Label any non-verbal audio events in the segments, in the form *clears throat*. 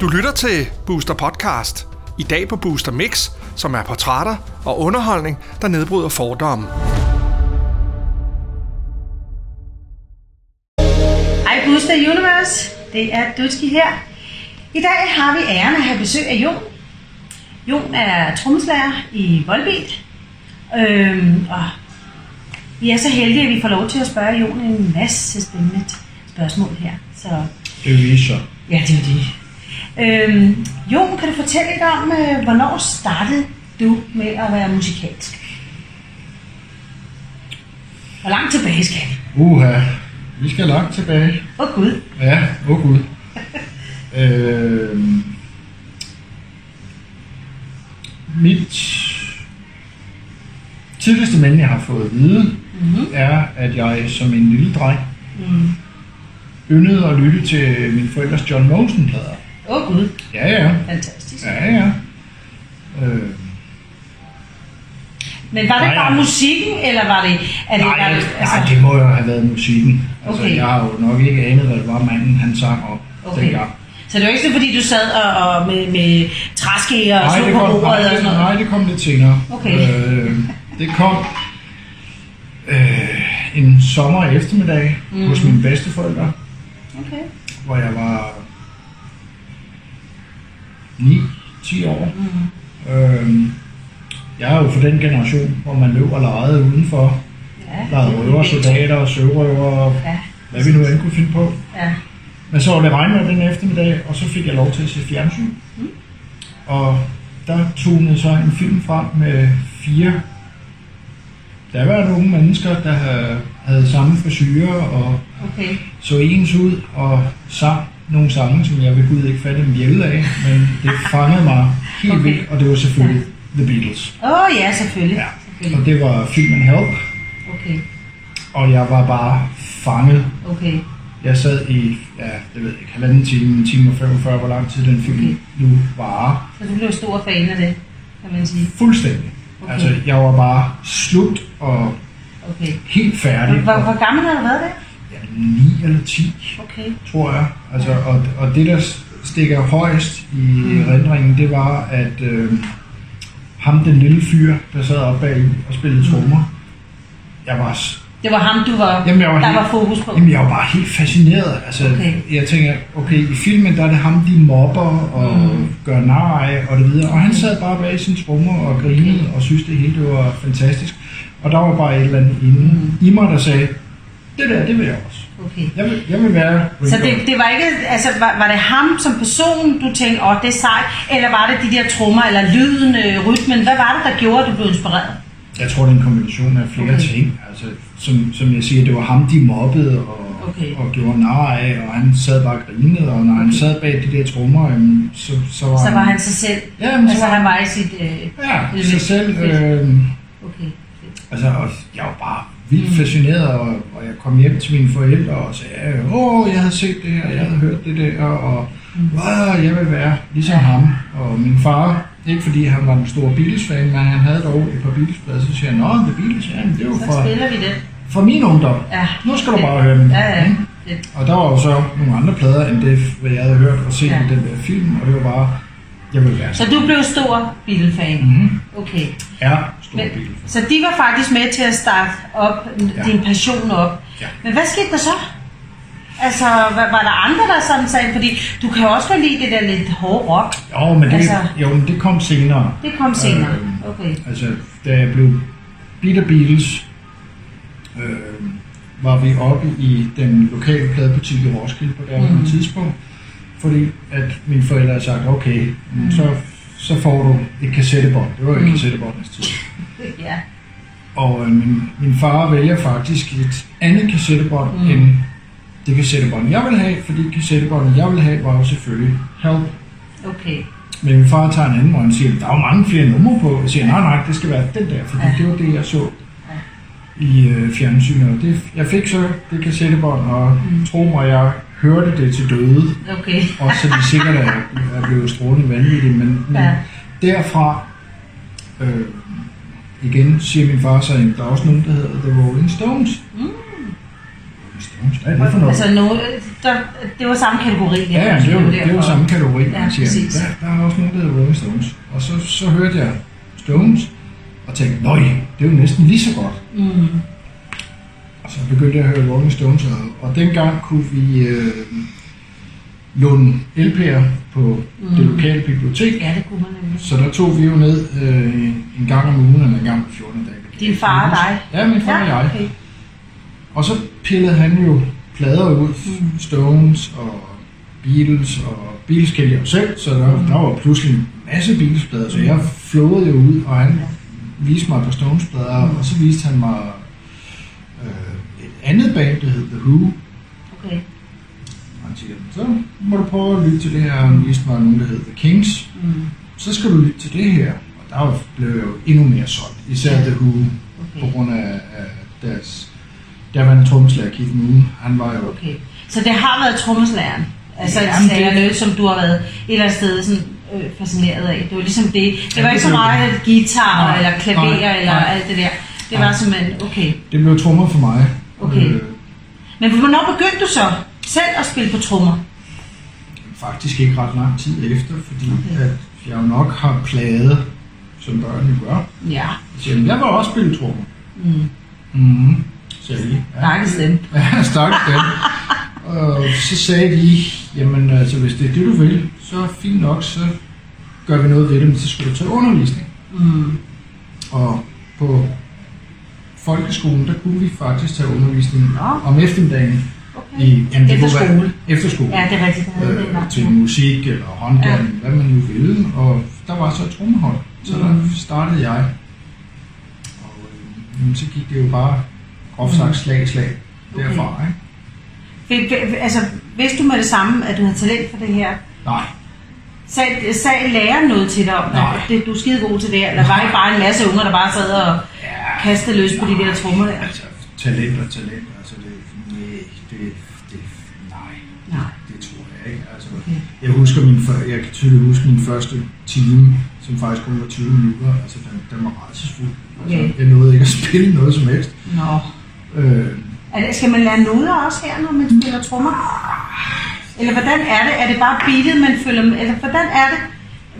Du lytter til Booster Podcast. I dag på Booster Mix, som er portrætter og underholdning, der nedbryder fordomme. Hej Booster Universe, det er Dutski her. I dag har vi æren at have besøg af Jon. Jon er trommeslager i Volbeat. Øhm, og vi er så heldige, at vi får lov til at spørge Jon en masse spændende spørgsmål her. Så Det er vi så. ja, det er jo det. Øhm, Jon, kan du fortælle lidt om, øh, hvornår startede du med at være musikalsk? Hvor langt tilbage skal vi? Uha, vi skal langt tilbage. Åh oh, Gud. Ja, åh oh gud. *laughs* øh, mit tidligste minde, jeg har fået at vide, Mm-hmm. er, at jeg som en lille dreng Mm. Yndede at lytte til mine forældres John Mogensen-plader. Åh oh, Gud, Ja, ja. fantastisk. Ja, ja. Øh, Men var det Nej, bare musikken, eller var det... Er det, nej, var det altså, nej, det må jo have været musikken. Altså, Okay. Jeg har jo nok ikke anet, hvad det var, manden han sang om Okay. dengang. Så det var ikke sådan, fordi du sad og, og med, med træske og Nej, det på kom, bordet nej, og det, sådan noget? nej, det kom lidt senere. Okay. Øh, det kom øh, en sommer eftermiddag mm. hos mine bedsteforældre, Okay. hvor jeg var 9-10 år. Mm. Øh, jeg er jo fra den generation, hvor man løb og legede udenfor. Ja, Legede røver, soldater og søvrøver, og Ja, hvad vi nu end kunne finde på. ja. Men så var det regnvejr den eftermiddag, og så fik jeg lov til at se fjernsyn. Mm. Og der tunede så en film frem med fire der var unge mennesker, der havde, havde samme frisyrer og Okay. så ens ud og sang nogle sange, som jeg ved Gud ikke fatte en bjælle af, men det *laughs* fangede mig helt Okay. vildt, og det var selvfølgelig The Beatles. Åh oh, ja, selvfølgelig. Ja. selvfølgelig. Og det var filmen Help, Okay, og jeg var bare fanget. okay. Jeg sad i, ja, det ved jeg ikke, halvanden time, en time og 45, hvor lang tid den film Okay. nu varer. Så du blev stor fan af det, kan man sige. Fuldstændig. Okay. Altså, jeg var bare slut og Okay. helt færdig. Hvor, hvor gammel har du været det? Ja, 9 eller 10, Okay. tror jeg. Altså, og, og det, der stikker højst i Mm. erindringen, det var, at øh, ham, den lille fyr, der sad oppe bag og spillede trommer, jeg var, Det var ham, du var, Jamen, jeg var der helt- var fokus på. jamen, jeg var bare helt fascineret. Altså, Okay. Jeg tænker, okay, i filmen, der er det ham, de mobber og Mm. mm. gør nar af og det videre. Og han sad bare bag sin trommer og grinede Okay. og synes, det hele det var fantastisk. Og der var bare et eller andet inde Mm. i mig, der sagde, det der, det vil jeg også. Okay. Jeg vil, jeg vil være Så det, det var ikke, altså var, var det ham som person, du tænkte, åh, det er sejt, eller var det de der trommer, eller lyden, øh, rytmen, hvad var det, der gjorde, at du blev inspireret? Jeg tror, det er en kombination af flere Okay. ting. Altså, som, som jeg siger, det var ham, de mobbede og, Okay. og gjorde nar af, og han sad bare og grinede, og når han Okay. sad bag de der trommer, så, så var Så var han sig selv, Ja, men så altså var han var i sit, øh, Ja, sig selv. Øh. Altså, og jeg var bare vildt Mm. fascineret, og, og jeg kom hjem til mine forældre og sagde, åh, jeg havde set det her, jeg havde hørt det der, og Mm. wow, jeg vil være ligesom ham. Og min far, ikke fordi han var en stor Beatles-fan, men han havde dog et par Beatles-plader, så siger han, nå, The Beatles, ja, det er jo fra, spiller vi den. fra min ungdom. Ja. Nu skal du bare høre den. Ja, ja. Fedt. Og der var jo så nogle andre plader, end det, hvad jeg havde hørt og set Ja. ja. i den der film, og det var bare, jeg vil være Så du blev stor Beatle-fan? Mm-hmm. Okay. Er stor Men, Beatles. så de var faktisk med til at starte op, Ja. din passion op. Ja. Men hvad skete der så? Altså, var, var der andre, der sådan sagde, fordi du kan også godt lide det der lidt hårde rock. Jo, men det, Altså- jo, men det kom senere. Det kom senere. Øh, Okay. Altså, da jeg blev Beat Beatles, øh, var vi oppe i den lokale pladebutik i Roskilde på det mm. tidspunkt, fordi at mine forældre havde sagt, okay, mm. så, så får du et kassettebånd. Det var jo et kassettebåndets tid. *laughs* Ja. Og øh, min, min far vælger faktisk et andet kassettebånd Mm. mm. end det kassettebånd, jeg ville have, fordi kassettebåndet, jeg ville have, var jo selvfølgelig Help. Okay. Men min far tager en anden, hvor han siger, der er jo mange flere numre på. Jeg siger, nej, nej, det skal være den der, fordi Ja. ja. det var det, jeg så i øh, fjernsynet. Og det, jeg fik så det kassettebånd, og Mm. mm. tro mig, jeg hørte det til døde. Okay. Også så de sikkert er, er blevet strålende vanvittige. Men, men Ja. derfra, øh, igen siger min far så, at der er også nogen, der hedder The Rolling Stones. Mm. Stones. Hvad er det for noget? Altså, no, der, det var samme kategori. Ja, ja, det jo, det derfor. samme kategori. Ja, man siger, præcis. der, der er også nogen, der hedder Rolling Stones. Og så, så hørte jeg Stones, og tænkte, nøj, det er jo næsten lige så godt. Mm. Og så begyndte jeg at høre Rolling Stones, og, og dengang kunne vi øh, låne LP'er på mm. det lokale bibliotek. Ja, det kunne man nemlig. Så der tog vi jo ned øh, en gang om ugen, eller en gang om 14 dage. Din far og dig? Ja, min far og jeg. okay. Og så pillede han jo plader ud, mm. Stones og Beatles, og Beatles kendte jeg jo selv, så der, mm. der var pludselig en masse Beatles-plader, så jeg flåede jo ud, og han viste mig par Stones-plader, mm. og så viste han mig andet band, der hed The Who, okay. og han siger, så må du prøve at lytte til det her, og han viste mig nogen, der hed The Kings, Mm. så skal du lytte til det her, og der blev jeg jo endnu mere solgt, især The Who, på Okay. grund af, af deres daværende trommeslager Keith Moon, han var jo okay. Så det har været trommeslæren? Altså Jamen, Jamen, det- det... noget, som du har været et eller andet sted sådan, øh, fascineret af. Det var ligesom det. Det Ja, var det ikke så meget guitar Nej, eller klaver nej, eller nej. alt det der. Det Nej. var simpelthen, okay. Det blev trommer for mig. Okay. Øh, Men hvornår begyndte du så selv at spille på trommer? faktisk ikke ret lang tid efter, fordi Okay. at jeg jo nok har plaget, som børn jo gør. Ja. Så jeg, jeg vil også spille trommer. Mm. Mm-hmm. Sagde de. Stakkels dem. *laughs* Ja, stakkels dem. Og så sagde de, jamen altså, hvis det er det, du vil, så er fint nok, så gør vi noget ved det, men så skal du tage undervisning. Mm. Og på folkeskolen, der kunne vi faktisk tage undervisning Nå. om eftermiddagen. Okay. I, jamen, det Efter kunne være skole. Efterskole. Ja, det er rigtigt. Det øh, til musik eller håndbold, ja. hvad man nu ville. Og der var så et trommehold, så der Mhm. startede jeg. Og øh, jamen, så gik det jo bare groft sagt slag i slag Okay. derfra. Ikke? Fik, altså, vidste du med det samme, at du havde talent for det her? Nej, Sag, sag læreren noget til dig om, Nej. at det, du er skide god til det? Eller var det bare en masse unger, der bare sad og kastede løs på de der trommer der? altså talent og talent, altså det, nej, det, det, nej, Nej. det tror jeg ikke. Altså, Okay. jeg husker min, jeg kan tydeligt huske min første time, som faktisk kun var 20 minutter, altså den, den var rædselsfuld. Altså, Okay. jeg nåede ikke at spille noget som helst. Nå. Øh, Er det, skal man lære noder også her, når man spiller trommer? Eller hvordan er det? Er det bare beatet, man følger med? Eller hvordan er det?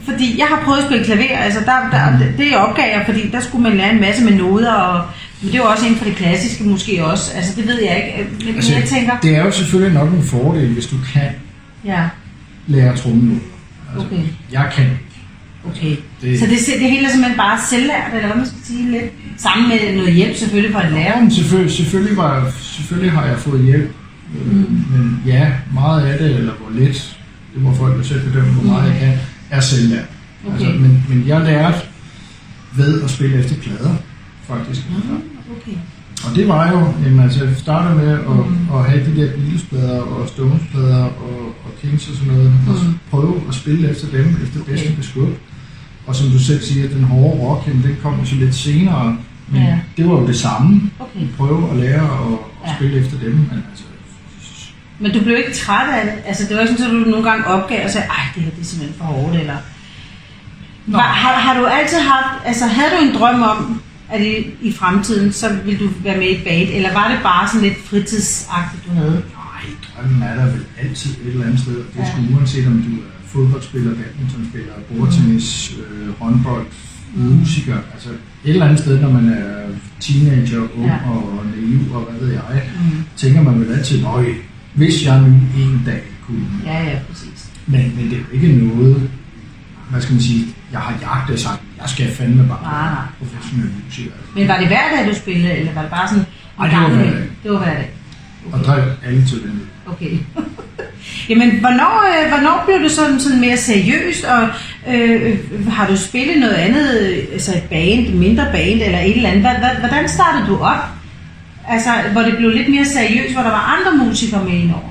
Fordi jeg har prøvet at spille klaver, altså der, der, det, det opgav jeg, fordi der skulle man lære en masse med noder, og, men det er jo også inden for det klassiske måske også. Altså det ved jeg ikke. Men altså, jeg tænker, det er jo selvfølgelig nok en fordel, hvis du kan ja, lære trommenoder. Altså, Okay. Jeg kan okay. Det- Så det, det hele er simpelthen bare selvlært, eller hvad man skal sige lidt? Sammen med noget hjælp selvfølgelig fra Ja, lærer. men selvfølgelig, selvfølgelig, var, jeg- selvfølgelig har jeg fået hjælp. Mm. Men ja, meget af det, eller hvor lidt, det må folk jo selv bedømme, hvor meget jeg kan, er selvlært. Okay. Altså, men, men jeg lærte ved at spille efter plader, faktisk. Okay. Og det var jo, jamen, altså, jeg startede med at, mm. at have de der Beatles-plader og Stones-plader og, og Kings og sådan noget, mm. og prøve at spille efter dem, efter Okay. bedste beskub. Og som du selv siger, den hårde rock, jamen, den kom så lidt senere, men Ja. det var jo det samme. Okay. Prøve at lære at, at Ja. spille efter dem, men altså, Men du blev ikke træt af det? Altså, det var ikke sådan, at du nogle gange opgav og sagde, ej, det her det er simpelthen for hårdt, eller... Nå. Har, har, du altid haft, altså havde du en drøm om, at i, i fremtiden, så ville du være med i et band, eller var det bare sådan lidt fritidsagtigt, du havde? nej, drømmen er der vel altid et eller andet sted. og Det er Ja. uanset om du er fodboldspiller, badmintonspiller, bordtennis, øh, håndbold, musiker. Altså et eller andet sted, når man er teenager, ung Ja. og naiv og hvad ved jeg, Mm. tænker man vel altid, nøj, hvis jeg nu en dag kunne. Ja, ja, præcis. Men, men det er jo ikke noget, hvad skal man sige, jeg har jagtet sagt, jeg skal fandme bare Nej, nej. professionel musiker. Men var det hver dag, du spillede, eller var det bare sådan... Ej, det var hver dag. Det var hver dag. Og drev alle til den. Okay. *laughs* Jamen, hvornår, øh, hvornår blev du sådan, sådan mere seriøst, og øh, har du spillet noget andet, øh, altså et band, mindre band eller et eller andet? Hvordan startede du op? Altså, hvor det blev lidt mere seriøst, hvor der var andre musikere med indover.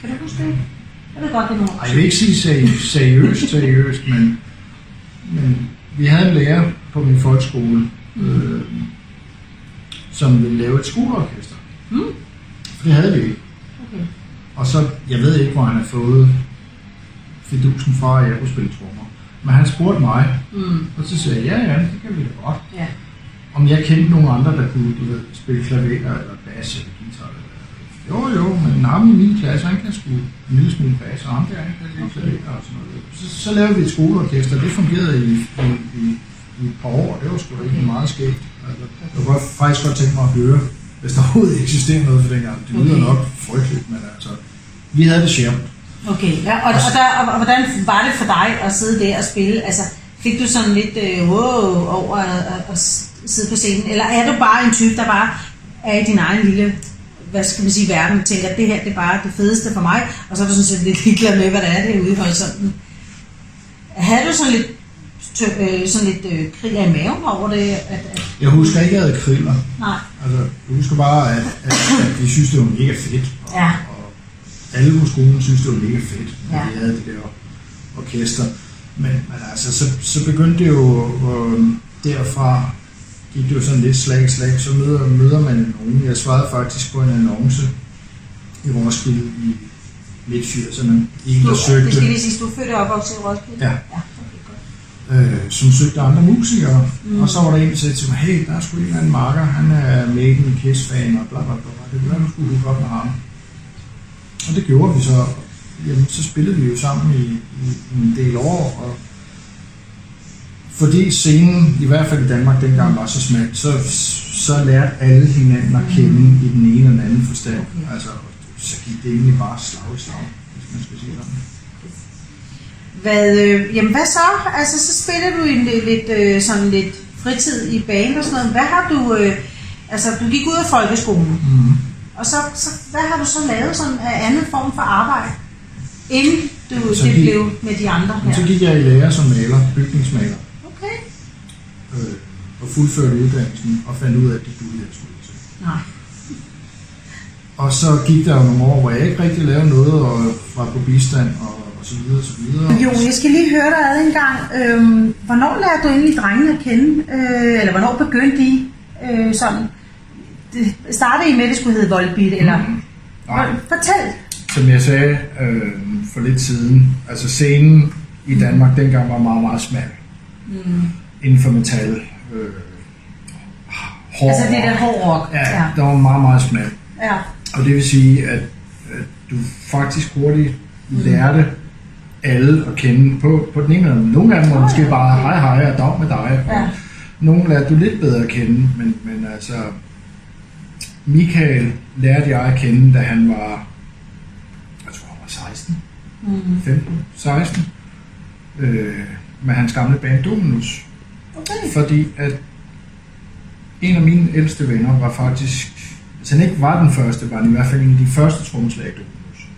Kan du huske det? Jeg ved godt, det er nogle jeg vil ikke sige seri- seriøst, seriøst, men, men vi havde en lærer på min folkeskole, øh, som ville lave et skoleorkester. Mm. For det havde vi ikke. Okay. Og så, jeg ved ikke, hvor han har fået fidusen fra, at jeg kunne spille trommer. Men han spurgte mig, Mm. og så sagde jeg, ja, ja, det kan vi da godt. Ja. Om jeg kendte nogen andre, der kunne du ved, spille klaver, eller bass, eller guitar, eller Jo, jo, men ham i min klasse, han kan sgu en lille smule bas, og ham der, han kan lide klaver og sådan noget. Så, så lavede vi et skoleorkester, det fungerede i, i, i, i et par år, det var sgu da ikke meget skægt. Altså, jeg kunne faktisk godt tænke mig at høre, hvis der overhovedet eksisterer noget for dengang. Det lyder Okay. nok frygteligt, men altså, vi havde det sjovt. Okay, ja, og, og, der, og, og hvordan var det for dig at sidde der og spille? Altså, fik du sådan lidt øh, wow over at, at sidde på scenen? Eller er du bare en type, der bare er i din egen lille, hvad skal man sige, verden, tænker, at det her det er bare det fedeste for mig, og så er du sådan set lidt ligeglad med, hvad det er, det er ude i horisonten. Havde du sådan lidt, tø- øh, sådan lidt øh, krig af i maven over det? At, at, Jeg husker ikke, at jeg havde kriller. nej, Altså, jeg husker bare, at, at, at vi synes, det var mega fedt. Og, Ja. og alle på skolen synes, det var mega fedt, at Ja. vi havde det der orkester. Men, men altså, så, så begyndte det jo øh, derfra, gik det jo sådan lidt slag i slag, så møder, møder man nogen. Jeg svarede faktisk på en annonce i Roskilde i midt 80'erne. En, der det skal søgte, lige sige, du er født og i Roskilde? Ja. ja øh, som søgte andre musikere. Mm. Og så var der en, der sagde til mig, hey, der er sgu en eller anden marker, han er Maiden Kiss-fan, og bla bla bla. Det kunne være, du skulle hook op med ham. Og det gjorde vi så. Jamen, så spillede vi jo sammen i, i, i en del år, og fordi scenen, i hvert fald i Danmark dengang, var så smal, så, så lærte alle hinanden at kende i den ene eller den anden forstand. Okay. Altså, så gik det egentlig bare slag i slag, hvis man skal sige sådan. Hvad, øh, jamen hvad så? Altså, så spiller du en lidt, øh, sådan lidt fritid i band og sådan noget. Hvad har du... Øh, altså, du gik ud af folkeskolen, Mm. og så, så hvad har du så lavet sådan af anden form for arbejde, inden du, Så det gik- blev med de andre Men så her? gik jeg i lære som maler, bygningsmaler. Og fuldførte uddannelsen og fandt ud af, at det kunne jeg skulle til. Nej. Og så gik der jo nogle år, hvor jeg ikke rigtig lavede noget og var på bistand og, og så videre og så videre. Jo, jeg skal lige høre dig ad en gang. Øhm, hvornår lærte du egentlig drengene at kende? Øh, eller hvornår begyndte I øh, sådan? Det, startede I med, at det skulle hedde Volbeat, eller? Nej. Fortæl. Som jeg sagde øh, for lidt siden, altså scenen i Danmark dengang var meget, meget smal. Mm. Inden for metal. Øh, hård Altså det der hård rock. Ja, ja. der var meget, meget smal. ja. Og det vil sige, at, at du faktisk hurtigt lærte alle at kende på, på den ene eller anden. Nogle af dem var måske ja, bare hej hej og dag med dig. Og Ja. nogle lærte du lidt bedre at kende, men, men altså Michael lærte jeg at kende, da han var, jeg tror han var 16, Mm. 15, 16, øh, med hans gamle band Dominus. Okay. Fordi at en af mine ældste venner var faktisk, hvis han ikke var den første, var han i hvert fald en af de første trommeslager i Dominus.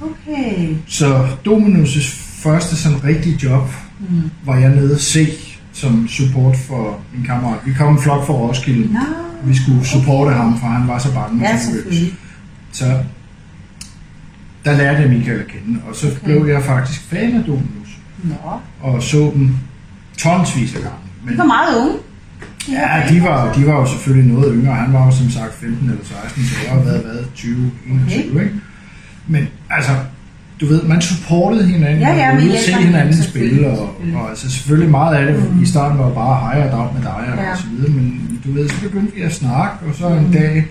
Okay. Så Dominus' første sådan rigtige job Mm. var jeg nede at se som support for min kammerat. Vi kom en flok fra Roskilde. Nå. Vi skulle supporte ham, for han var så bange. Ja, for selvfølgelig. Så der lærte jeg Michael at kende, og så Okay. blev jeg faktisk fan af Dominus, Nå. og så dem tonsvis af gange. Men, De var meget unge. ja, de var, de var jo selvfølgelig noget yngre. Han var jo som sagt 15 eller 16, så jeg har været, været 20, 21, okay. ikke? Men altså, du ved, man supportede hinanden, Ja, ja, og at se hinanden spille, og, og altså selvfølgelig meget af det Mm. i starten var bare hej og dag med dig og, Ja. og så videre, men du ved, så begyndte vi at snakke, og så en Mm. dag,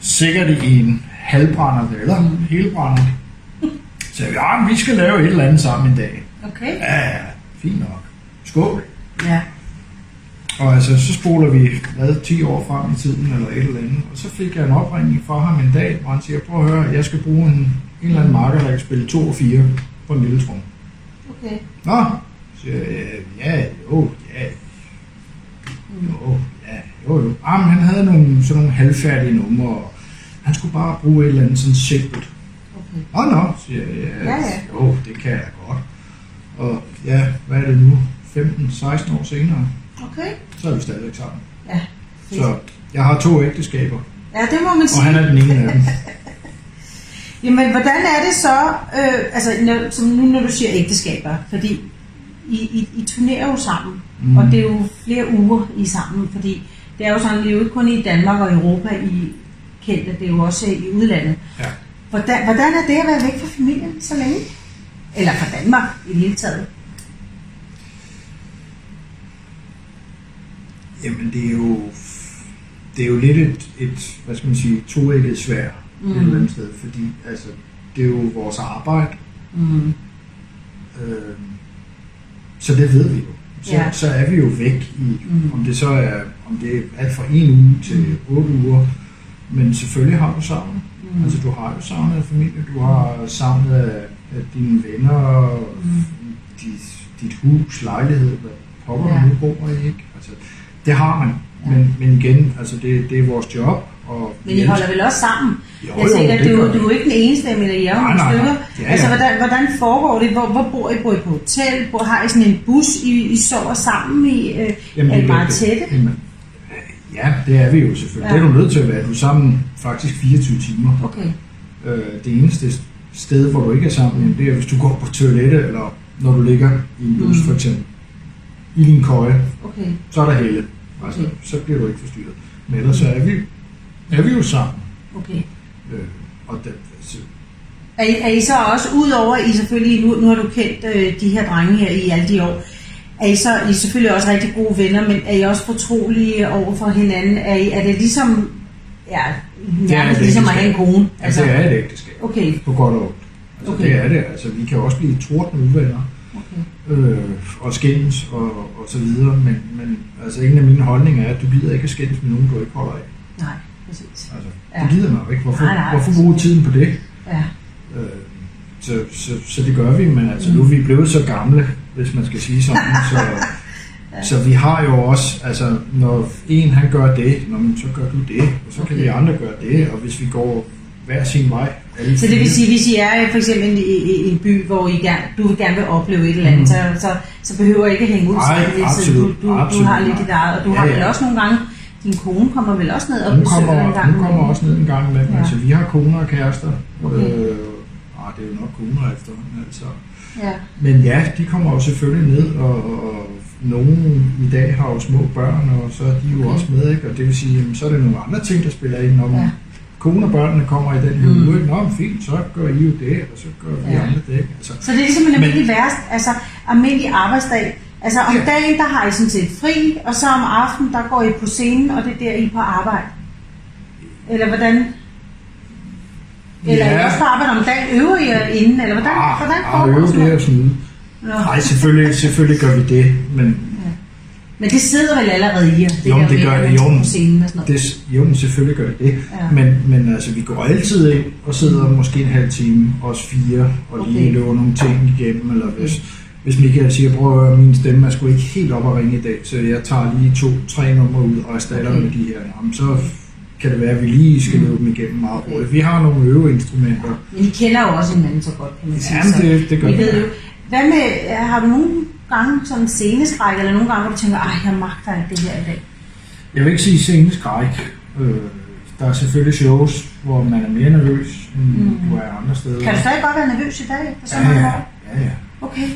sikkert i en halvbrænder eller Mm. helbrænder, sagde vi, ja, vi skal lave et eller andet sammen en dag. Okay. Ja, ja, fint nok. Skål. Ja. Og altså, så spoler vi, hvad, 10 år frem i tiden, eller et eller andet. Og så fik jeg en opringning fra ham en dag, hvor han siger, prøv at høre, jeg skal bruge en, en eller anden marker, der kan spille 2 og 4 på en lille trum. Okay. Nå, siger jeg, ja, jo, ja, jo, ja, jo, jo. Ah, men han havde nogle, sådan nogle halvfærdige numre, og han skulle bare bruge et eller andet sådan simpelt. Okay. Nå, nå, siger jeg, ja, Ja, ja. jo, det kan jeg godt. Og ja, hvad er det nu? 15-16 år senere, Okay. så er vi stadigvæk sammen. Ja. fedt. Så jeg har to ægteskaber, Ja, det må man og sige. han er den ene af dem. *laughs* Jamen, hvordan er det så, øh, altså når, som nu når du siger ægteskaber, fordi I, I, I turnerer jo sammen, Mm. og det er jo flere uger I sammen, fordi det er jo sådan, det er jo ikke kun i Danmark og Europa, I kendte, det er jo også i udlandet. Ja. Hvordan, hvordan er det at være væk fra familien så længe? Eller fra Danmark i det hele taget? Jamen det er jo, det er jo lidt et, et hvad skal man sige, toægget svær. mm. et eller andet sted, fordi altså, det er jo vores arbejde, Mm. øh, så det ved vi jo. Så, Ja. så er vi jo væk i, Mm. om det så er, om det er alt fra en uge til otte uger, men selvfølgelig har du savnet. Mm. Altså, du har jo savnet familie, du har savnet af, dine venner, Mm. dit, dit hus, lejlighed, hvad pokker ja. du nu bor i, ikke? Altså, det har man, Ja. men, men igen, altså, det, det er vores job. Og Men I holder vel også sammen? Jo, jeg tænker, det du, du er jo ikke den eneste, jeg mener, I er jo nogle nej, nej. stykker. Ja, Altså, ja. hvordan, hvordan foregår det? Hvor, hvor bor I? Bor I på hotel? Hvor har I sådan en bus, I, I sover sammen i? Øh, er I meget tætte? Jamen, ja, det er vi jo selvfølgelig. Ja. Ja. Det er du nødt til at være. Du er sammen faktisk 24 timer. Okay. Øh, det eneste sted, hvor du ikke er sammen, jamen, det er, hvis du går på toilettet, eller når du ligger i en bus Mm. for eksempel. I din køje, Okay. så er der helle. Altså, Okay. Så bliver du ikke forstyrret. Men ellers så er vi, er vi jo sammen. okay. Øh, og det, altså, Er I, er I så også, udover I selvfølgelig, nu, nu har du kendt øh, de her drenge her i alle de år, er I så I er selvfølgelig også rigtig gode venner, men er I også fortrolige over for hinanden? Er, I, er det ligesom, ja, nærmest et ligesom at have en kone? Altså, det er et ægteskab. Okay, På godt og ondt. Altså, Okay. det er det. Altså, vi kan også blive trådende uvenner. Øh, og skændes og, og så videre, men, men altså en af mine holdninger er, at du gider ikke at skændes med nogen, du ikke holder af. Nej, præcis. Altså, Ja. det gider man jo ikke. Hvorfor, Nej, nej, hvorfor bruge tiden på det? Ja, Øh, så, så, så det gør vi, men altså, nu er vi blevet så gamle, hvis man skal sige sådan, *laughs* så, så vi har jo også, altså når en han gør det, nå, men så gør du det, og så kan Okay. vi andre gøre det, og hvis vi går hver sin vej, så det vil sige, hvis I er for eksempel i, i, i en by, hvor I gerne, du vil gerne vil opleve et eller andet, Mm. så, så, så behøver I ikke at hænge ud Nej, sammen absolut, Du, du, du absolut har lidt dit eget, og du Ja, har vel ja. også nogle gange, din kone kommer vel også ned og hun besøger kommer, en gang. hun kommer imellem. også ned en gang med Ja. altså vi har koner og kærester, Okay. øh, ah, det er jo nok koner efterhånden, altså. Ja, Men ja, de kommer jo selvfølgelig ned, og, og nogen i dag har jo små børn, og så er de jo Okay. også med, ikke? og det vil sige, jamen, så er det nogle andre ting, der spiller ind, når Ja. ja. Kone og børnene kommer i den her Mm. Nå, men fint, så gør I jo det, og så gør vi Ja. andre det, ikke? Altså, så det er ligesom en Men- almindelig værst, altså almindelig arbejdsdag. Altså om Ja. dagen, der har I sådan set fri, og så om aftenen, der går I på scenen, og det er der, I er på arbejde. Eller hvordan? Eller er I Ja. også på arbejde om dagen, øver I jer inden, eller hvordan, ah, hvordan ah, øve sådan det. Nå. Nej, selvfølgelig, selvfølgelig gør vi det, men Men det sidder vel allerede i jer, det Jo, der det gør det, jo. på scenen og sådan noget. det, jo, men selvfølgelig gør det. Ja. Men, men altså, vi går altid ind og sidder måske en halv time, også fire, og lige Okay. løber nogle ting igennem, eller hvis, hvis Michael siger, prøv at høre, min stemme er sgu ikke helt op at ringe i dag, så jeg tager lige to-tre numre ud og erstatter Okay. med de her. Jamen, så kan det være, at vi lige skal Mm. løbe dem igennem meget hurtigt. Vi har nogle øveinstrumenter. Men I kender jo også hinanden så godt, kan man sige. Jamen, det- det gør vi. ved jo. Hvad med, har du nogle gange sådan sceneskræk, eller nogle gange, hvor du tænker, ej, jeg magter ikke det her i dag? Jeg vil ikke sige sceneskræk. Øh, der er selvfølgelig shows, hvor man er mere nervøs, end Mm. mm. du er andre steder. Kan du stadig godt være nervøs i dag, efter så ja, ja, ja, ja. Okay.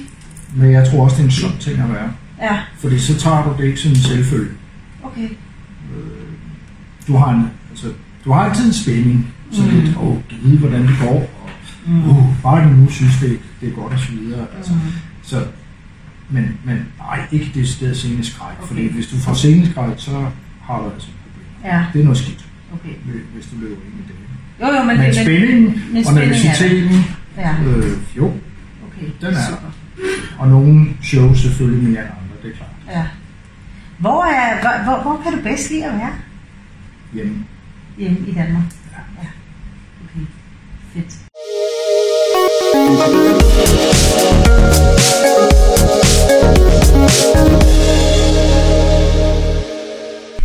Men jeg tror også, det er en sund ting at være. Ja, Fordi så tager du det ikke som en selvfølge. okay. Du har, en, altså, du har altid en spænding. Så Mm. mm. lidt, åh, kan vide, hvordan det går. Og, Mm. uh, bare de nu synes, det, det er godt og så videre. Altså, Mm. så, men, men nej, ikke det sted sceneskræk. Okay. Fordi hvis du får sceneskræk, så har du altså et problem. Ja, Det er noget skidt, okay. hvis du løber ind i det. Jo, jo, men... Men, spændingen men og er nervøsiteten, Ja, øh, jo, okay. den er super. og nogle shows selvfølgelig mere end andre, det er klart. Ja. Hvor, er, hvor, hvor, hvor kan du bedst lide at være? Hjemme. Hjemme i Danmark? Ja. ja. Okay, fedt.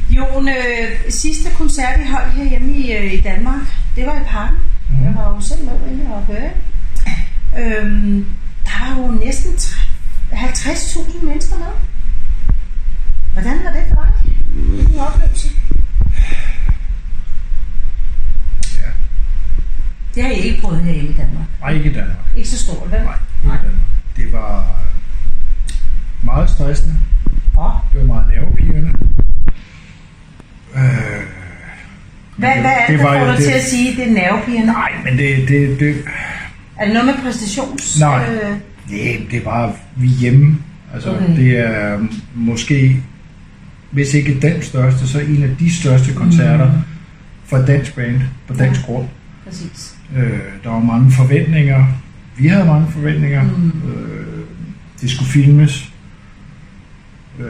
Jon, øh, sidste koncert I holdt herhjemme i, øh, i Danmark, det var i parken. Mhm. Jeg var jo selv med inde og høre. Øhm, der var jo næsten tre- 50.000 mennesker med. Hvordan var det for dig? Hvilken oplevelse? Ja. Det har I ikke prøvet herhjemme i Danmark. Nej, ikke i Danmark. Ikke så stort, vel? Nej, ikke i Danmark. Det var meget stressende. Åh. Det var meget nervepirrende. Øh, Hvad, hvad er det, det der var får dig det- til at sige, det er nervepigerne? Nej, men det, det, det, Er det noget med præstations... Nej. Øh, det, det er bare, vi er hjemme. Altså, Okay. det er måske, hvis ikke den største, så en af de største koncerter Mm. for dansk band på dansk grund. præcis. Øh, der var mange forventninger. Vi havde mange forventninger. Mm. Øh, det skulle filmes. Øh,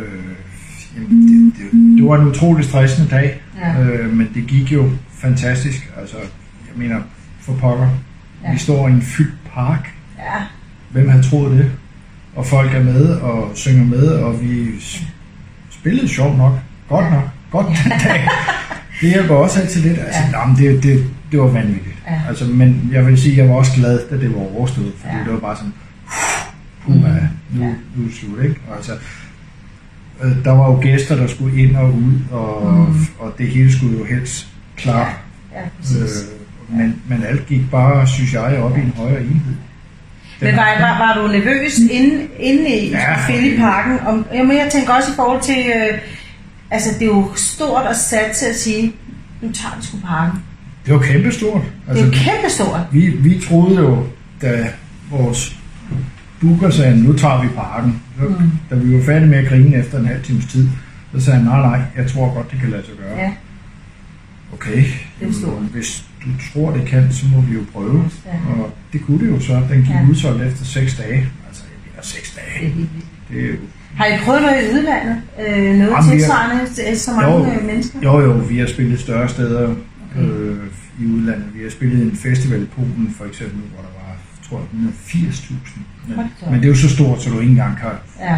jamen, det, det, det var en utrolig stressende dag, Ja. øh, men det gik jo fantastisk. Altså, jeg mener, for pokker. Ja. Vi står i en fyldt park. Ja, Hvem havde troet det? Og folk er med og synger med, og vi spillede sjovt nok. Godt nok. Godt den dag. Det hjælper også altid lidt. Altså, Ja. ja. jamen, det, det, det var vanvittigt. Ja. Altså, men jeg vil sige, jeg var også glad, da det var overstået, fordi Ja. det var bare sådan, puha, nu, Ja. nu er det slut, ikke? Og altså, der var jo gæster, der skulle ind og ud, og, Mm. og det hele skulle jo helst klart. ja, præcis. Øh, men, men alt gik bare, synes jeg, op i en højere enhed. Den Men var, var, var du nervøs inde, inde i Ja. i parken? Om, jamen, jeg tænker også i forhold til, øh, altså det er jo stort at satse at sige, nu tager vi sgu parken. Det var kæmpestort. Det er jo kæmpe stort. vi, vi troede jo, da vores booker sagde, nu tager vi parken. Så, Mm. Da vi var færdige med at grine efter en halv times tid, så sagde han, nej, nej, jeg tror godt, det kan lade sig gøre. Ja, Okay, Det er jamen, hvis du tror, det kan, så må vi jo prøve. Ja. Og det kunne det jo så. Den gik Ja. udsolgt efter seks dage. Altså, jeg mener seks det er dage. helt vildt. Det er jo... Har I prøvet noget i udlandet? Øh, noget Jamen, har- tilsvarende til så mange Jo. øh, mennesker? Jo, jo, vi har spillet større steder øh, i udlandet. Vi har spillet en festival i Polen, for eksempel, hvor der var, tror jeg, 180.000. Men, men det er jo så stort, så du ikke engang kan, Ja.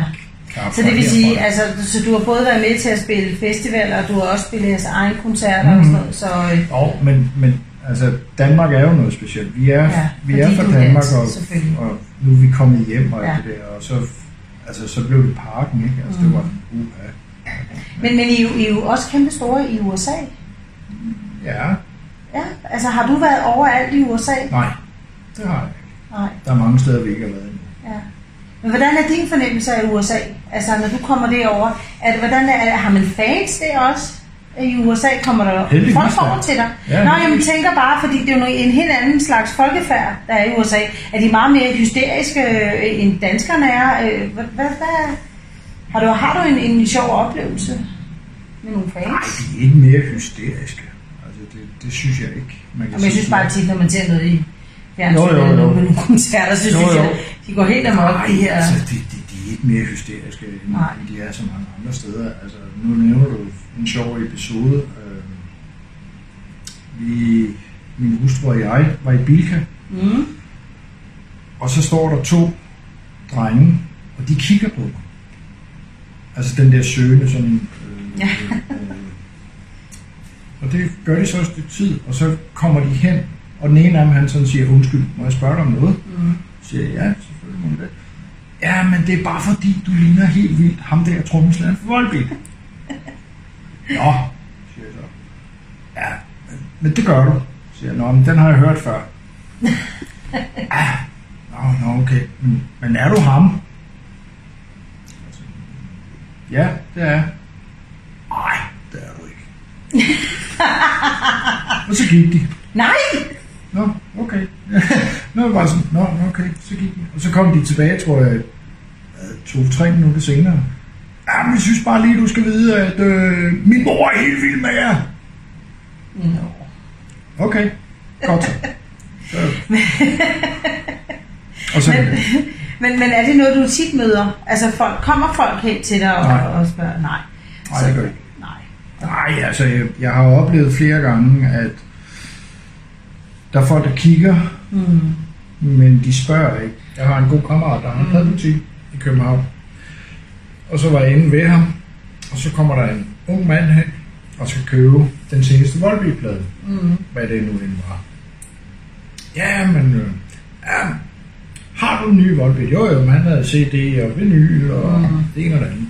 kan Så det vil sige, altså, så du har både været med til at spille festivaler, og du har også spillet jeres egen koncerter og Mhm. sådan noget, så øh, Jo, men, men altså, Danmark er jo noget specielt. Vi er, Ja, ja, vi er fra Danmark, dansk, og, og nu er vi kommet hjem og Ja. det der, og så, altså, så blev det parken, ikke? Altså, Mhm. det var, uh, Men, men I, jo- I er jo også kæmpe store i USA. ja, Ja, altså har du været overalt i USA? nej, det har jeg. Nej, Der er mange steder, vi ikke har været endnu. ja. Men hvordan er din fornemmelse af USA? Altså når du kommer derover, er det, hvordan er, har man fans der også? I USA kommer der Heldigvis, folk over til dig. Ja, Nå, jeg heldigvis. tænker bare, fordi det er jo noget- en helt anden slags folkefærd, der er i USA. Er de meget mere hysteriske, øh, end danskerne er? Øh, Hvad, hvad, hvad, har du, har du en, en sjov oplevelse med nogle fans? Nej, de er ikke mere hysteriske. Altså, det, det synes jeg ikke. Man kan Jamen, jeg synes bare tit, når man ser noget i fjernsynet Jo, jo, jo. med nogle koncerter, så Jo, synes jo. jeg, de går helt amok, de her... altså, de, de, de er ikke mere hysteriske, end, Nej. de er så mange andre steder. Altså, nu nævner du en sjov episode. Øh, vi, min hustru og jeg var i Bilka, Mm. og så står der to drenge, og de kigger på mig. Altså den der søgende sådan... Øh, *laughs* Ja. øh, og det gør de så et stykke tid, og så kommer de hen, og den ene af dem, han sådan siger, undskyld, må jeg spørge dig om noget? Mm. Så siger jeg, ja, selvfølgelig må det. Ja, men det er bare fordi, du ligner helt vildt ham der trommeslageren for Volbeat. *laughs* Nå, siger jeg så. Ja, men, men det gør du. Siger jeg, nå, men den har jeg hørt før. *laughs* ja, nå, nå, okay. Men, men er du ham? Ja, det er jeg. Nej, det er du ikke. *laughs* og så gik de. Nej! Nå, okay. *laughs* Nå, var sådan, nå, okay, så gik de. Og så kom de tilbage, tror jeg, to-tre minutter senere. Ja, men jeg synes bare lige, du skal vide, at øh, min mor er helt vild med jer. Nå. Okay, godt så. *laughs* så. Og så, Men, men, men er det noget, du tit møder? Altså, folk, kommer folk hen til dig og, Nej. og spørger? Nej. Nej, det gør ikke. Nej. nej, altså, jeg, jeg har oplevet flere gange, at der er folk, der kigger, Mm. men de spørger ikke. Jeg har en god kammerat, der har en pladebutik i København. Og så var jeg inde ved ham, og så kommer der en ung mand hen og skal købe den seneste Volbeat-plade. Mm. Hvad det nu end var. Ja, men... Øh, ja, har du en ny Volbeat? Jo, jo, han havde CD og vinyl og mm. det ene og det andet.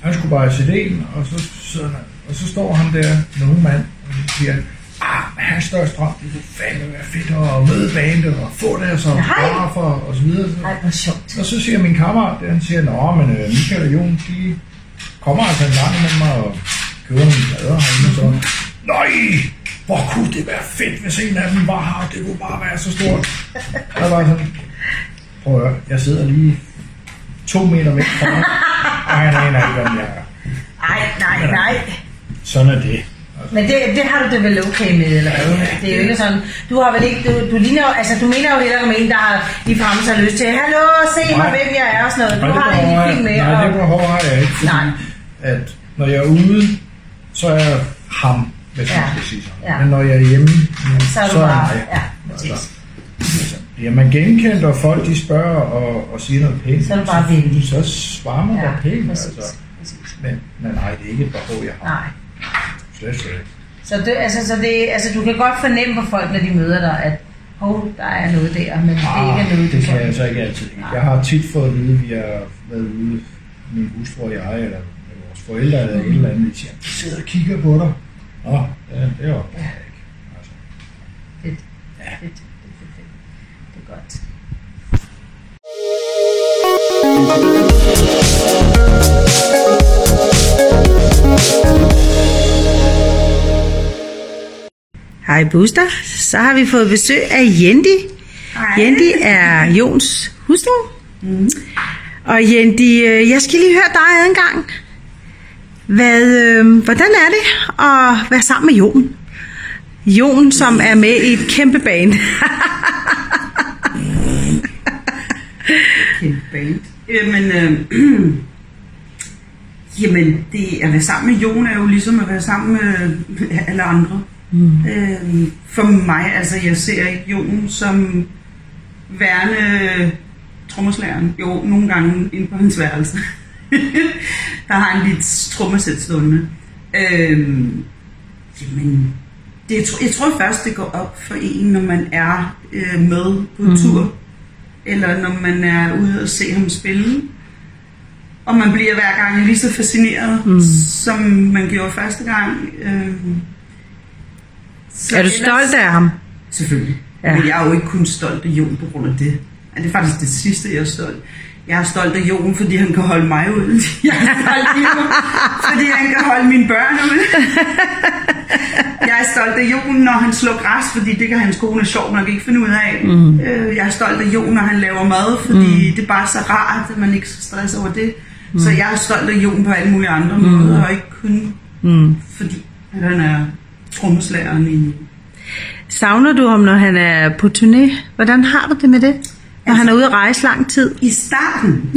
Han skulle bare have CD'en, og så, så, og så står han der, den unge mand, og så siger han, ah, hans største drøm, det kunne fandme være fedt at møde bandet og få Nej. autografer og så videre. Ej, hvor sjovt. Og så siger min kammerat, der, han siger, nå, men øh, Michael og Jon, de kommer altså en gang med mig og køber nogle plader herinde og så. Nej, hvor kunne det være fedt, hvis en af dem var her, det kunne bare være så stort. Og jeg var sådan, prøv at høre, jeg sidder lige to meter væk fra ham, og han aner ikke, hvem jeg er. Ej, nej, nej. Sådan er det. Men det, det har du det vel okay med, eller hvad? Det er jo ikke sådan, du har vel ikke, du, du ligner jo, altså du mener jo heller om en, der har lige frem så lyst til, hallo, se mig, Nej. hvem jeg er og sådan noget. Du Nej, har det ikke fint med. jeg- Nej, det behov har jeg ikke. Fordi Nej. at når jeg er ude, så er jeg ham, hvis Ja. man skal sige sådan. Ja. Men når jeg er hjemme, Så er du jeg bare- mig. ja, Altså, bliver man genkendt, og folk de spørger og, og siger noget pænt, Så er du bare venlig. så svarer man Ja, bare pænt. præcis. Altså. præcis. Men, men nej, det er ikke et behov, jeg har. Nej. Slet ikke. Så, det, altså, så det, altså, du kan godt fornemme på folk, når de møder dig, at hov, der er noget der, men det er ikke noget, Ah, det kan jeg så ikke altid. Nej. Jeg har tit fået at vide, at vi har været ude, min hustru og jeg, eller vores forældre, eller et eller andet, de siger, de sidder og kigger på dig. Nå, ja, det var ja. ikke. Altså, Fedt. Ja. Fedt. Fedt, fedt, fedt. Det er godt. Hej Buster, så har vi fået besøg af Jendi. Hej. Jendi er Jons hustru. Mm. Og Jendi, øh, jeg skal lige høre dig en gang. Hvad, øh, hvordan er det at være sammen med Jon? Jon, som er med i et kæmpe band. *laughs* Kæmpe band. Jamen, øh, *clears throat* jamen, det at være sammen med Jon er jo ligesom at være sammen med alle andre. Mm. Øh, for mig, altså jeg ser ikke Jon som værende trommeslageren. Jo, nogle gange inde på hans værelse. *laughs* Der har han lidt trommesæt stående. Øh, jamen, det, jeg, tror, jeg tror først, det går op for en, når man er øh, med på mm. tur eller når man er ude og se ham spille. Og man bliver hver gang lige så fascineret, mm. som man gjorde første gang. Øh, så er du stolt af ham? Selvfølgelig. Ja. Men jeg er jo ikke kun stolt af Jon på grund af det. Det er faktisk det sidste, jeg er stolt. Jeg er stolt af Jon, fordi han kan holde mig ud. *laughs* Jeg er stolt af Jon, fordi han kan holde mine børn ud. *laughs* Jeg er stolt af Jon, når han slår græs, fordi det kan hans kone sjov nok ikke finde ud af. Mm. Jeg er stolt af Jon, når han laver mad, fordi mm. det er bare så rart, at man ikke skal stresse over det. Mm. Så jeg er stolt af Jon på alle mulige andre mm. måder, og ikke kun mm. fordi han er trommeslageren i Savner du ham, når han er på turné? Hvordan har du det med det? Når han er ude at rejse lang tid? I starten,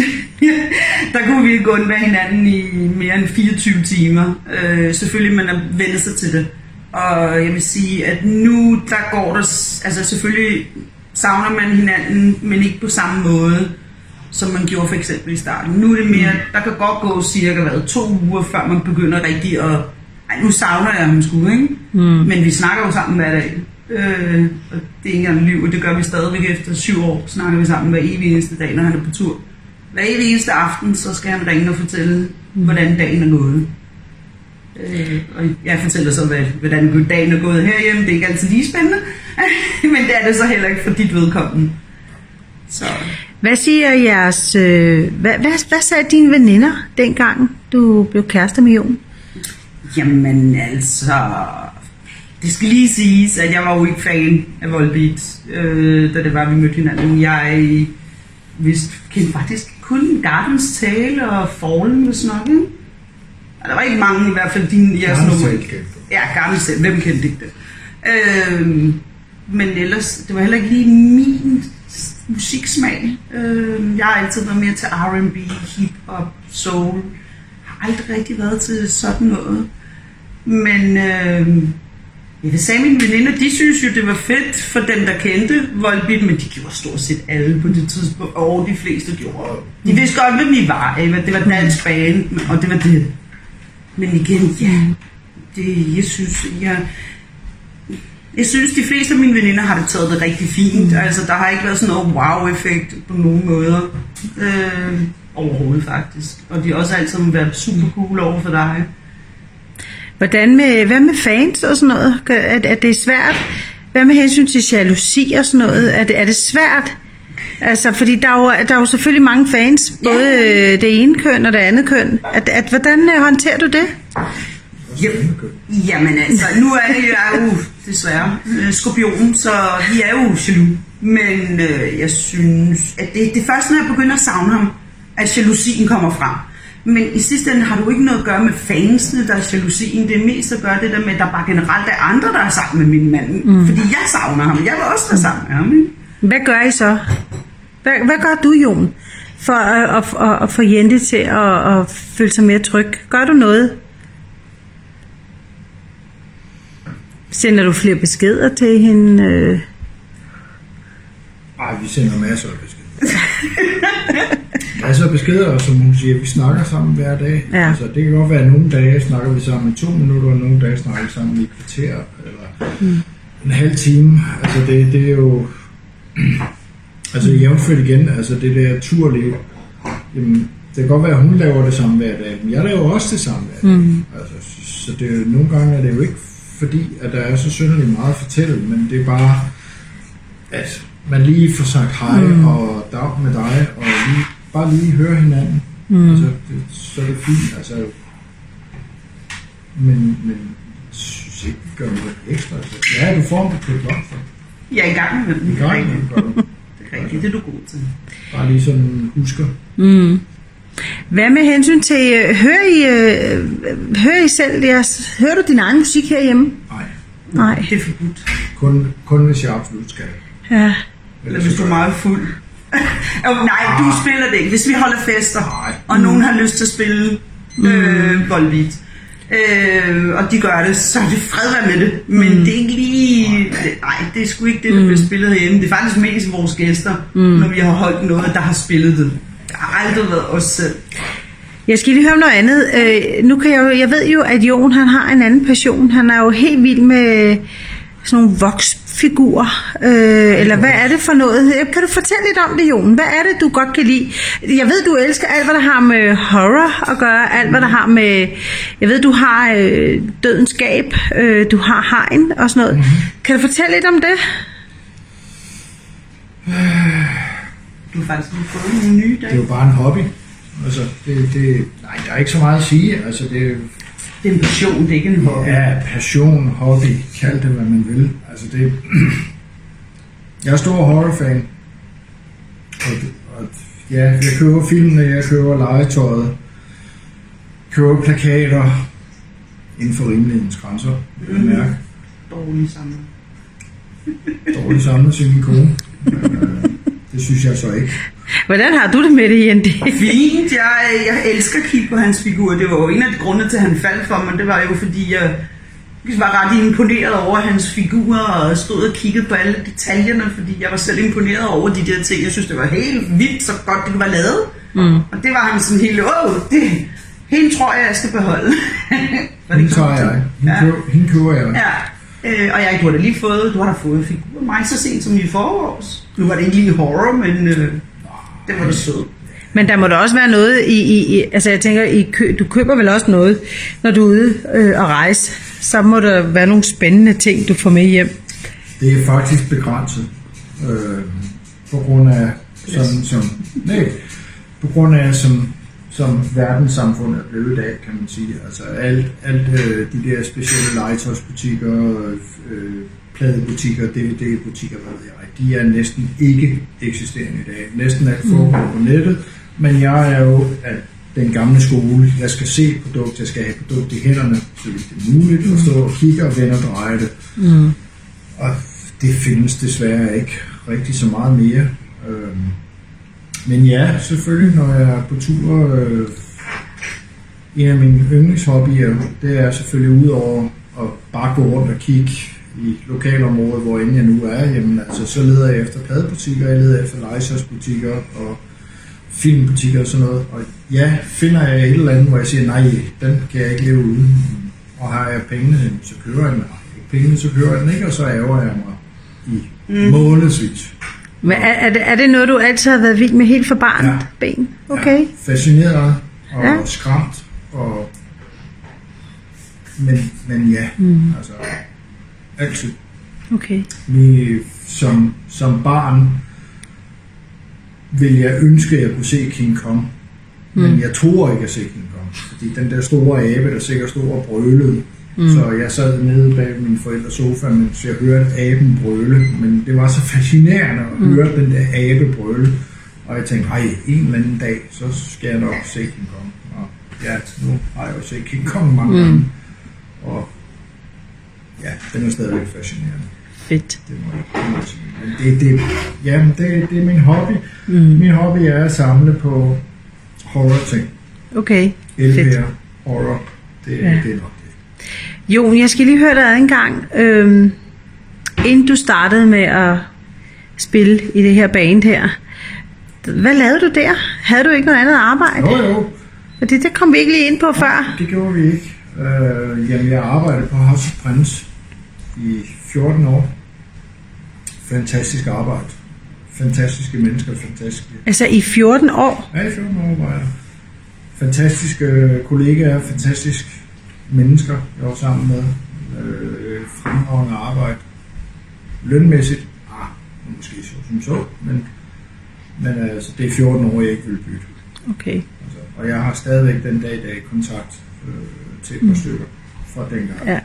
*laughs* der kunne vi gå med hinanden i mere end 24 timer. Øh, selvfølgelig, man er vendt sig til det. Og jeg vil sige, at nu, der går der... Altså selvfølgelig savner man hinanden, men ikke på samme måde, som man gjorde for eksempel i starten. Nu er det mere... Der kan godt gå cirka hvad, to uger, før man begynder rigtig at... Ej, nu savner jeg ham sgu, ikke? Mm. Men vi snakker jo sammen hver dag. Øh, og det er ikke engang liv, og det gør vi stadigvæk efter syv år. Snakker vi sammen hver evig eneste dag, når han er på tur. Hver evig eneste aften, så skal han ringe og fortælle, mm. hvordan dagen er gået. Øh, og jeg fortæller så, hvad, hvordan dagen er gået herhjemme. Det er ikke altid lige spændende, *laughs* men det er det så heller ikke for dit vedkommende. Så Hvad siger jeres... Øh, hvad, hvad, hvad sagde dine veninder, dengang du blev kæreste med Jon? Jamen altså, det skal lige siges, at jeg var jo ikke fan af Volbeat, øh, da det var, vi mødte hinanden. Jeg vidste, kendte faktisk kun Gardens Tale og Fallen, hvis nok, ikke? Og der var ikke mange, i hvert fald dine, jeres nummer. Ja, Gardens Tale, hvem kendte ikke det? Øh, men ellers, det var heller ikke lige min musiksmag. Øh, jeg har altid været mere til R&B, hip-hop, soul. Har aldrig rigtig været til sådan noget. Men øh, jeg vil sige, mine veninder, de synes jo, det var fedt for dem, der kendte Volbeat, men de gjorde stort set alle på det tidspunkt, og de fleste gjorde. De vidste godt, hvem vi var. Ikke? Det var dansk band, og det var det. Men igen, ja, det, jeg synes, jeg, jeg synes, de fleste af mine veninder har det taget det rigtig fint. Mm. Altså, der har ikke været sådan noget wow-effekt på nogen måder. Øh, overhovedet faktisk. Og de har også altid været super cool over for dig. Hvordan med, hvad med fans og sådan noget? Er, er det svært? Hvad med hensyn til jalousi og sådan noget? Er det, er det svært? Altså, fordi der er, jo, der er jo selvfølgelig mange fans, både øh, det ene køn og det andet køn. At, at, hvordan øh, håndterer du det? Jamen, jamen altså, nu er det jeg jo desværre øh, skorpion, så vi er jo jaloux. Men øh, jeg synes, at det, det er først, når jeg begynder at savne ham, at jalousien kommer frem. Men i sidste ende har du ikke noget at gøre med fansene, der er jalousien. Det er mest at gøre det der med, at der bare generelt er andre, der er sammen med min mand. Mm. Fordi jeg savner ham. Jeg vil også være sammen med ham. Ikke? Hvad gør I så? Hvad, hvad gør du, Jon, for at, at, at, at få Jente til at, at føle sig mere tryg? Gør du noget? Sender du flere beskeder til hende? Øh, Ej, vi sender masser af beskeder. *laughs* masser af beskeder, og som hun siger, vi snakker sammen hver dag. Ja. Altså, det kan godt være, at nogle dage snakker vi sammen i to minutter, og nogle dage snakker vi sammen i et kvarter, eller mm. en halv time. Altså, det, det er jo... *clears throat* altså, jævnført igen, altså det der turlige, jamen, det kan godt være, at hun laver det samme hver dag, men jeg laver også det samme hver dag. Mm. Altså, så det er jo, nogle gange er det jo ikke fordi, at der er så synderligt meget at fortælle, men det er bare, at man lige får sagt hej mm. og dag med dig, og lige, bare lige høre hinanden. Mm. Altså, det, så er det fint. Altså, men, men jeg synes ikke, vi gør noget ekstra. Altså, ja, du får en bukett blomster. Jeg er i gang med I den. Det er gang med det, gør du. *laughs* Det er rigtigt. Det er du god til. Bare lige sådan husker. mm. Hvad med hensyn til, øh, hører I, øh, hører I selv jeres, hører du din egen musik herhjemme? Nej, Nej. Det er forbudt. kun, kun hvis jeg absolut skal. Ja. Eller hvis du er meget fuld. *laughs* oh, nej, du spiller det ikke. Hvis vi holder fester, Nej. og nogen har lyst til at spille øh, Volbeat, øh, og de gør det, så er det fred være med det. Men mm. det er ikke lige... det- Nej, det er sgu ikke det, der mm. bliver spillet herhjemme. Det er faktisk mest vores gæster, mm. når vi har holdt noget, der har spillet det. Det har aldrig været os selv. Jeg skal lige høre om noget andet. Øh, nu kan jeg, jo, jeg ved jo, at Jon han har en anden passion. Han er jo helt vild med sådan nogle voksfigurer. Øh, eller hvad er det for noget? Kan du fortælle lidt om det, Jon? Hvad er det, du godt kan lide? Jeg ved, du elsker alt, hvad der har med horror at gøre. Alt, hvad der har med... Jeg ved, du har øh, dødens gab. Øh, du har hegn og sådan noget. Mm-hmm. Kan du fortælle lidt om det? Du har faktisk lige fået nogle nye Det er jo bare en hobby. Altså, det, det, nej, der er ikke så meget at sige. Altså, det, er- Det er en passion, det er ikke en hobby. Ja, passion, hobby, kald det hvad man vil. Altså det, *clears throat* jeg er stor horrorfan. Og, og ja, jeg køber filmene, jeg køber legetøjet, køber plakater inden for rimelighedens grænser, vil jeg mærke. Dårlige sammen. Dårligt samlet til min kone. Men, *laughs* øh, det synes jeg så ikke. Hvordan har du det med det, Jente? Fint, jeg, jeg elsker at kigge på hans figur. Det var jo en af de grunde til, at han faldt for mig. Det var jo fordi, jeg var ret imponeret over hans figur og stod og kiggede på alle detaljerne, fordi jeg var selv imponeret over de der ting. Jeg synes, det var helt vildt, så godt det var lavet. Mm. Og det var han sådan helt, åh, det, hende tror jeg, jeg skal beholde. Var Hende *laughs* ikke tager jeg. Hende, Ja. køber, hende køber jeg. Ja, øh, og jeg, du har da lige fået, du har da fået en figur af mig så sent som i forårs. Nu var det ikke lige horror, men øh, det var da sødt. Men der må da også være noget i, i, i altså jeg tænker, i kø, du køber vel også noget, når du er ude øh, og rejse. Så må der være nogle spændende ting, du får med hjem. Det er faktisk begrænset. Øh, på grund af sådan som nej, på grund af som som verdenssamfundet er blevet i dag, kan man sige. Altså alt, alt øh, de der specielle legetøjsbutikker, øh, pladebutikker, DVD-butikker, hvad ved jeg, de er næsten ikke eksisterende i dag. Næsten alt foregår på nettet, men jeg er jo af den gamle skole. Jeg skal se produkt, jeg skal have produkt i hænderne, så vidt det er muligt, og stå og kigge og vende og dreje det. Og det findes desværre ikke rigtig så meget mere. Øhm, men ja, selvfølgelig, når jeg er på tur, øh, en af mine yndlingshobbyer, det er selvfølgelig udover at bare gå rundt og kigge i lokalområdet, hvor end jeg nu er, jamen altså, så leder jeg efter pladebutikker, jeg leder efter legetøjsbutikker og filmbutikker og sådan noget. Og ja, finder jeg et eller andet, hvor jeg siger, nej, den kan jeg ikke leve uden. Og har jeg pengene, så kører jeg den. Har jeg ikke pengene, så kører jeg den ikke, og så ærger jeg mig i mm. månedsvis. Men er, er, det, er det noget, du altid har været vild med helt fra barn? Ja. Ben? Okay. Ja, fascineret og Ja. skræmt. Og... Men, men ja, mm. altså altid. okay. Vi, som, som barn ville jeg ønske, at jeg kunne se King Kong. Men jeg tror ikke at se King Kong. Fordi den der store abe, der sikkert stod og brølede. Mm. Så jeg sad nede bag min forældres sofa, mens jeg hørte aben brøle. Men det var så fascinerende at mm. høre den der abe brøle. Og jeg tænkte, ej, en eller anden dag, så skal jeg nok se King Kong. Og ja, nu har jeg jo set King Kong mange mm. gange, og ja, den er stadigvæk fascinerende. Fedt. Det må jeg, det må jeg sige. Men det, det, ja, det, det er min hobby. Mm. Min hobby er at samle på horror-ting. Okay, fedt. Elvær, horror, det, ja. det er nok Jon, jeg skal lige høre dig ad en gang. Øhm, inden du startede med at spille i det her band her, hvad lavede du der? Havde du ikke noget andet arbejde? Jo, jo, Fordi det kom vi ikke lige ind på før. det gjorde vi ikke. Øh, jamen, jeg arbejdede på House of Prince i 14 år. Fantastisk arbejde. Fantastiske mennesker, fantastiske Altså i 14 år. Ja, i 14 år var jeg. Fantastiske kollegaer, fantastiske mennesker, jeg var sammen med. Øh, fremragende arbejde. Lønmæssigt, ah, måske så som så, men, men altså, det er 14 år, jeg ikke vil bytte. Okay. Altså, og jeg har stadigvæk den dag i dag kontakt øh, til et par stykker fra dengang. Ja.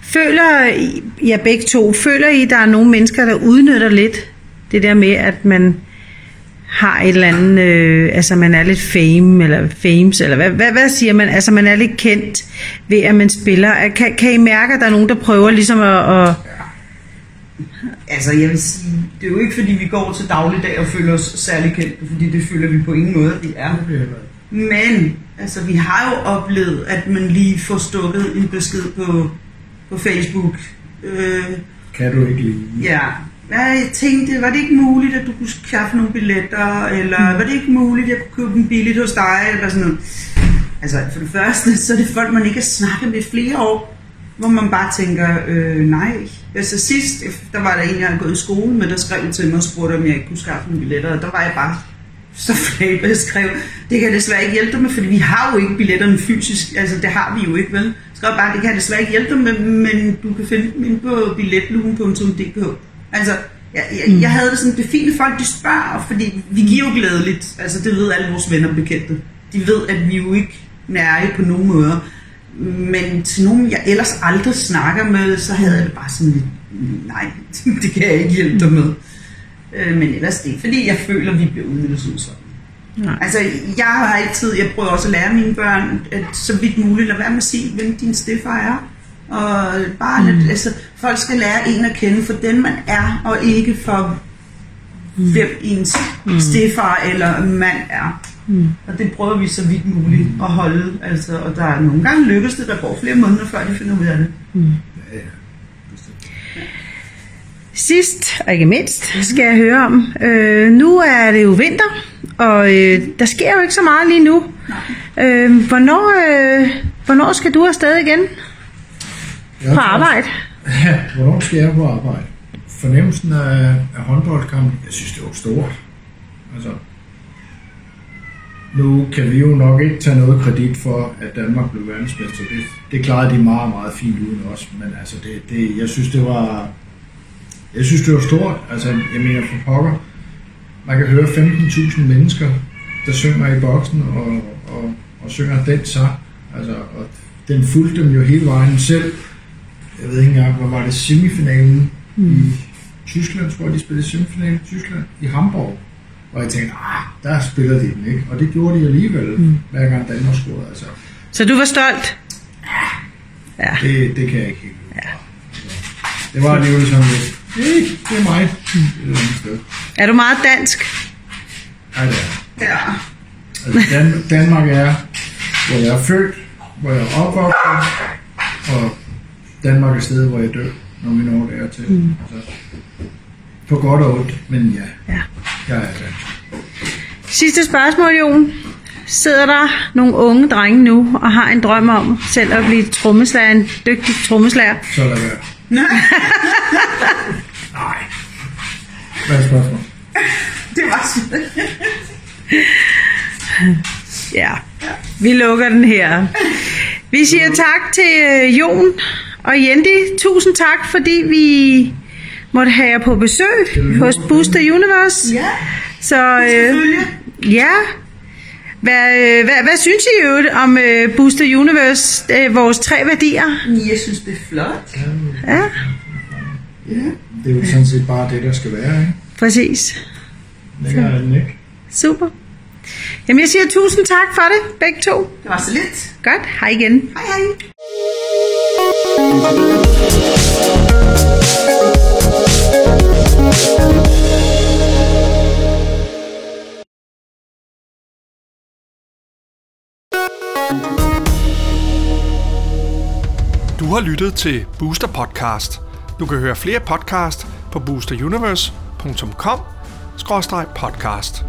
Føler I, ja begge to, føler I, der er nogle mennesker, der udnytter lidt det der med, at man har et eller andet, øh, altså man er lidt fame, eller fames, eller hvad, hvad, hvad siger man, altså man er lidt kendt ved, at man spiller. Kan, kan I mærke, at der er nogen, der prøver ligesom at, at Altså, jeg vil sige, det er jo ikke, fordi vi går til dagligdag og føler os særlig kendte, fordi det føler vi på ingen måde, at vi er. Men, altså, vi har jo oplevet, at man lige får stukket en besked på, på Facebook. Øh, Kan du ikke lide? ja, jeg tænkte, var det ikke muligt, at du kunne skaffe nogle billetter, eller var det ikke muligt, at jeg kunne købe dem billigt hos dig, eller sådan noget. Altså, for det første, så er det folk, man ikke har snakket med flere år, hvor man bare tænker, øh, nej. Altså sidst, der var der en, jeg havde gået i skole med, der skrev til mig og spurgte, om jeg ikke kunne skaffe nogle billetter, og der var jeg bare så flabet, jeg skrev, det kan jeg desværre ikke hjælpe dig med, fordi vi har jo ikke billetterne fysisk, altså det har vi jo ikke, vel? Jeg skrev bare, det kan jeg desværre ikke hjælpe dig med, men du kan finde dem inde på billetlugen.dk. Altså, jeg, jeg, jeg havde det sådan, det at folk de spørger, fordi vi giver jo glædeligt, altså det ved alle vores venner og bekendte. De ved, at vi jo ikke nære på nogen måder. Men til nogen, jeg ellers aldrig snakker med, så havde jeg det bare sådan lidt, nej, *laughs* det kan jeg ikke hjælpe dig med. Øh, Men ellers det er fordi jeg føler, at vi bliver udnyttet som sådan. Nej. Altså, jeg har altid, jeg prøver også at lære mine børn, at så vidt muligt, lad være med at sige, hvem din stefar er. Og bare lidt, altså, folk skal lære en at kende for den, man er, og ikke for hvem ens stefar eller mand er. Og det prøver vi så vidt muligt at holde. Altså, og der er nogle gange lykkes det, der går flere måneder, før de finder ud af det. Ja, ja. Bestemt. Sidst, og ikke mindst, skal jeg høre om. Øh, nu er det jo vinter, og øh, der sker jo ikke så meget lige nu. Øh, hvornår, øh, hvornår skal du afsted igen Jeg på arbejde? *laughs* Ja, hvornår skal jeg på arbejde? Fornemmelsen af, af håndboldkampen, jeg synes, det var stort. Altså, nu kan vi jo nok ikke tage noget kredit for, at Danmark blev verdensmester. Det, det klarede de meget, meget fint uden os. Men altså, det, det, jeg synes, det var... Jeg synes, det var stort. Altså, jeg mener for pokker. Man kan høre 15.000 mennesker, der synger i boksen og, og, og synger den sang. Altså, og den fulgte dem jo hele vejen selv jeg ved ikke engang, hvor var det semifinalen mm. i Tyskland, tror jeg, de spillede semifinalen i Tyskland, i Hamburg. Og jeg tænkte, ah, der spiller de den ikke. Og det gjorde de alligevel, mm. hver gang Danmark scorede. Altså, Så du var stolt? Ja. det, det kan jeg ikke helt. Ja. Det var alligevel sådan lidt, det, det er mig. Mm. Et eller andet sted. Er du meget dansk? Ja, det er. Ja. Altså, Dan- Danmark er, hvor jeg er født, hvor jeg er opvokset, og Danmark er stedet, hvor jeg dør, når vi når dertil. Mm. Altså, på godt og ondt, men ja, Ja. jeg er dansk. Sidste spørgsmål, Jon. Sidder der nogle unge drenge nu og har en drøm om selv at blive trommeslager, en dygtig trommeslager? Så lad være. Nej. Hvad er spørgsmålet? Det var sådan. Ja, vi lukker den her. Vi siger tak til øh, Jon og Jendi. Tusind tak, fordi vi måtte have jer på besøg hos Booster Universe. Ja, Så øh, ja, hvad, øh, hvad, hvad synes I jo om øh, Booster Universe, øh, vores tre værdier? Jeg synes, det er flot. Ja, Det er jo sådan set bare det, der skal være, ikke? præcis. Længere er den ikke. Super. Jamen, jeg siger tusind tak for det, begge to. Det var så lidt. Godt, hej igen. Hej hej. Du har lyttet til Booster Podcast. Du kan høre flere podcast på boosteruniverse.com-podcast.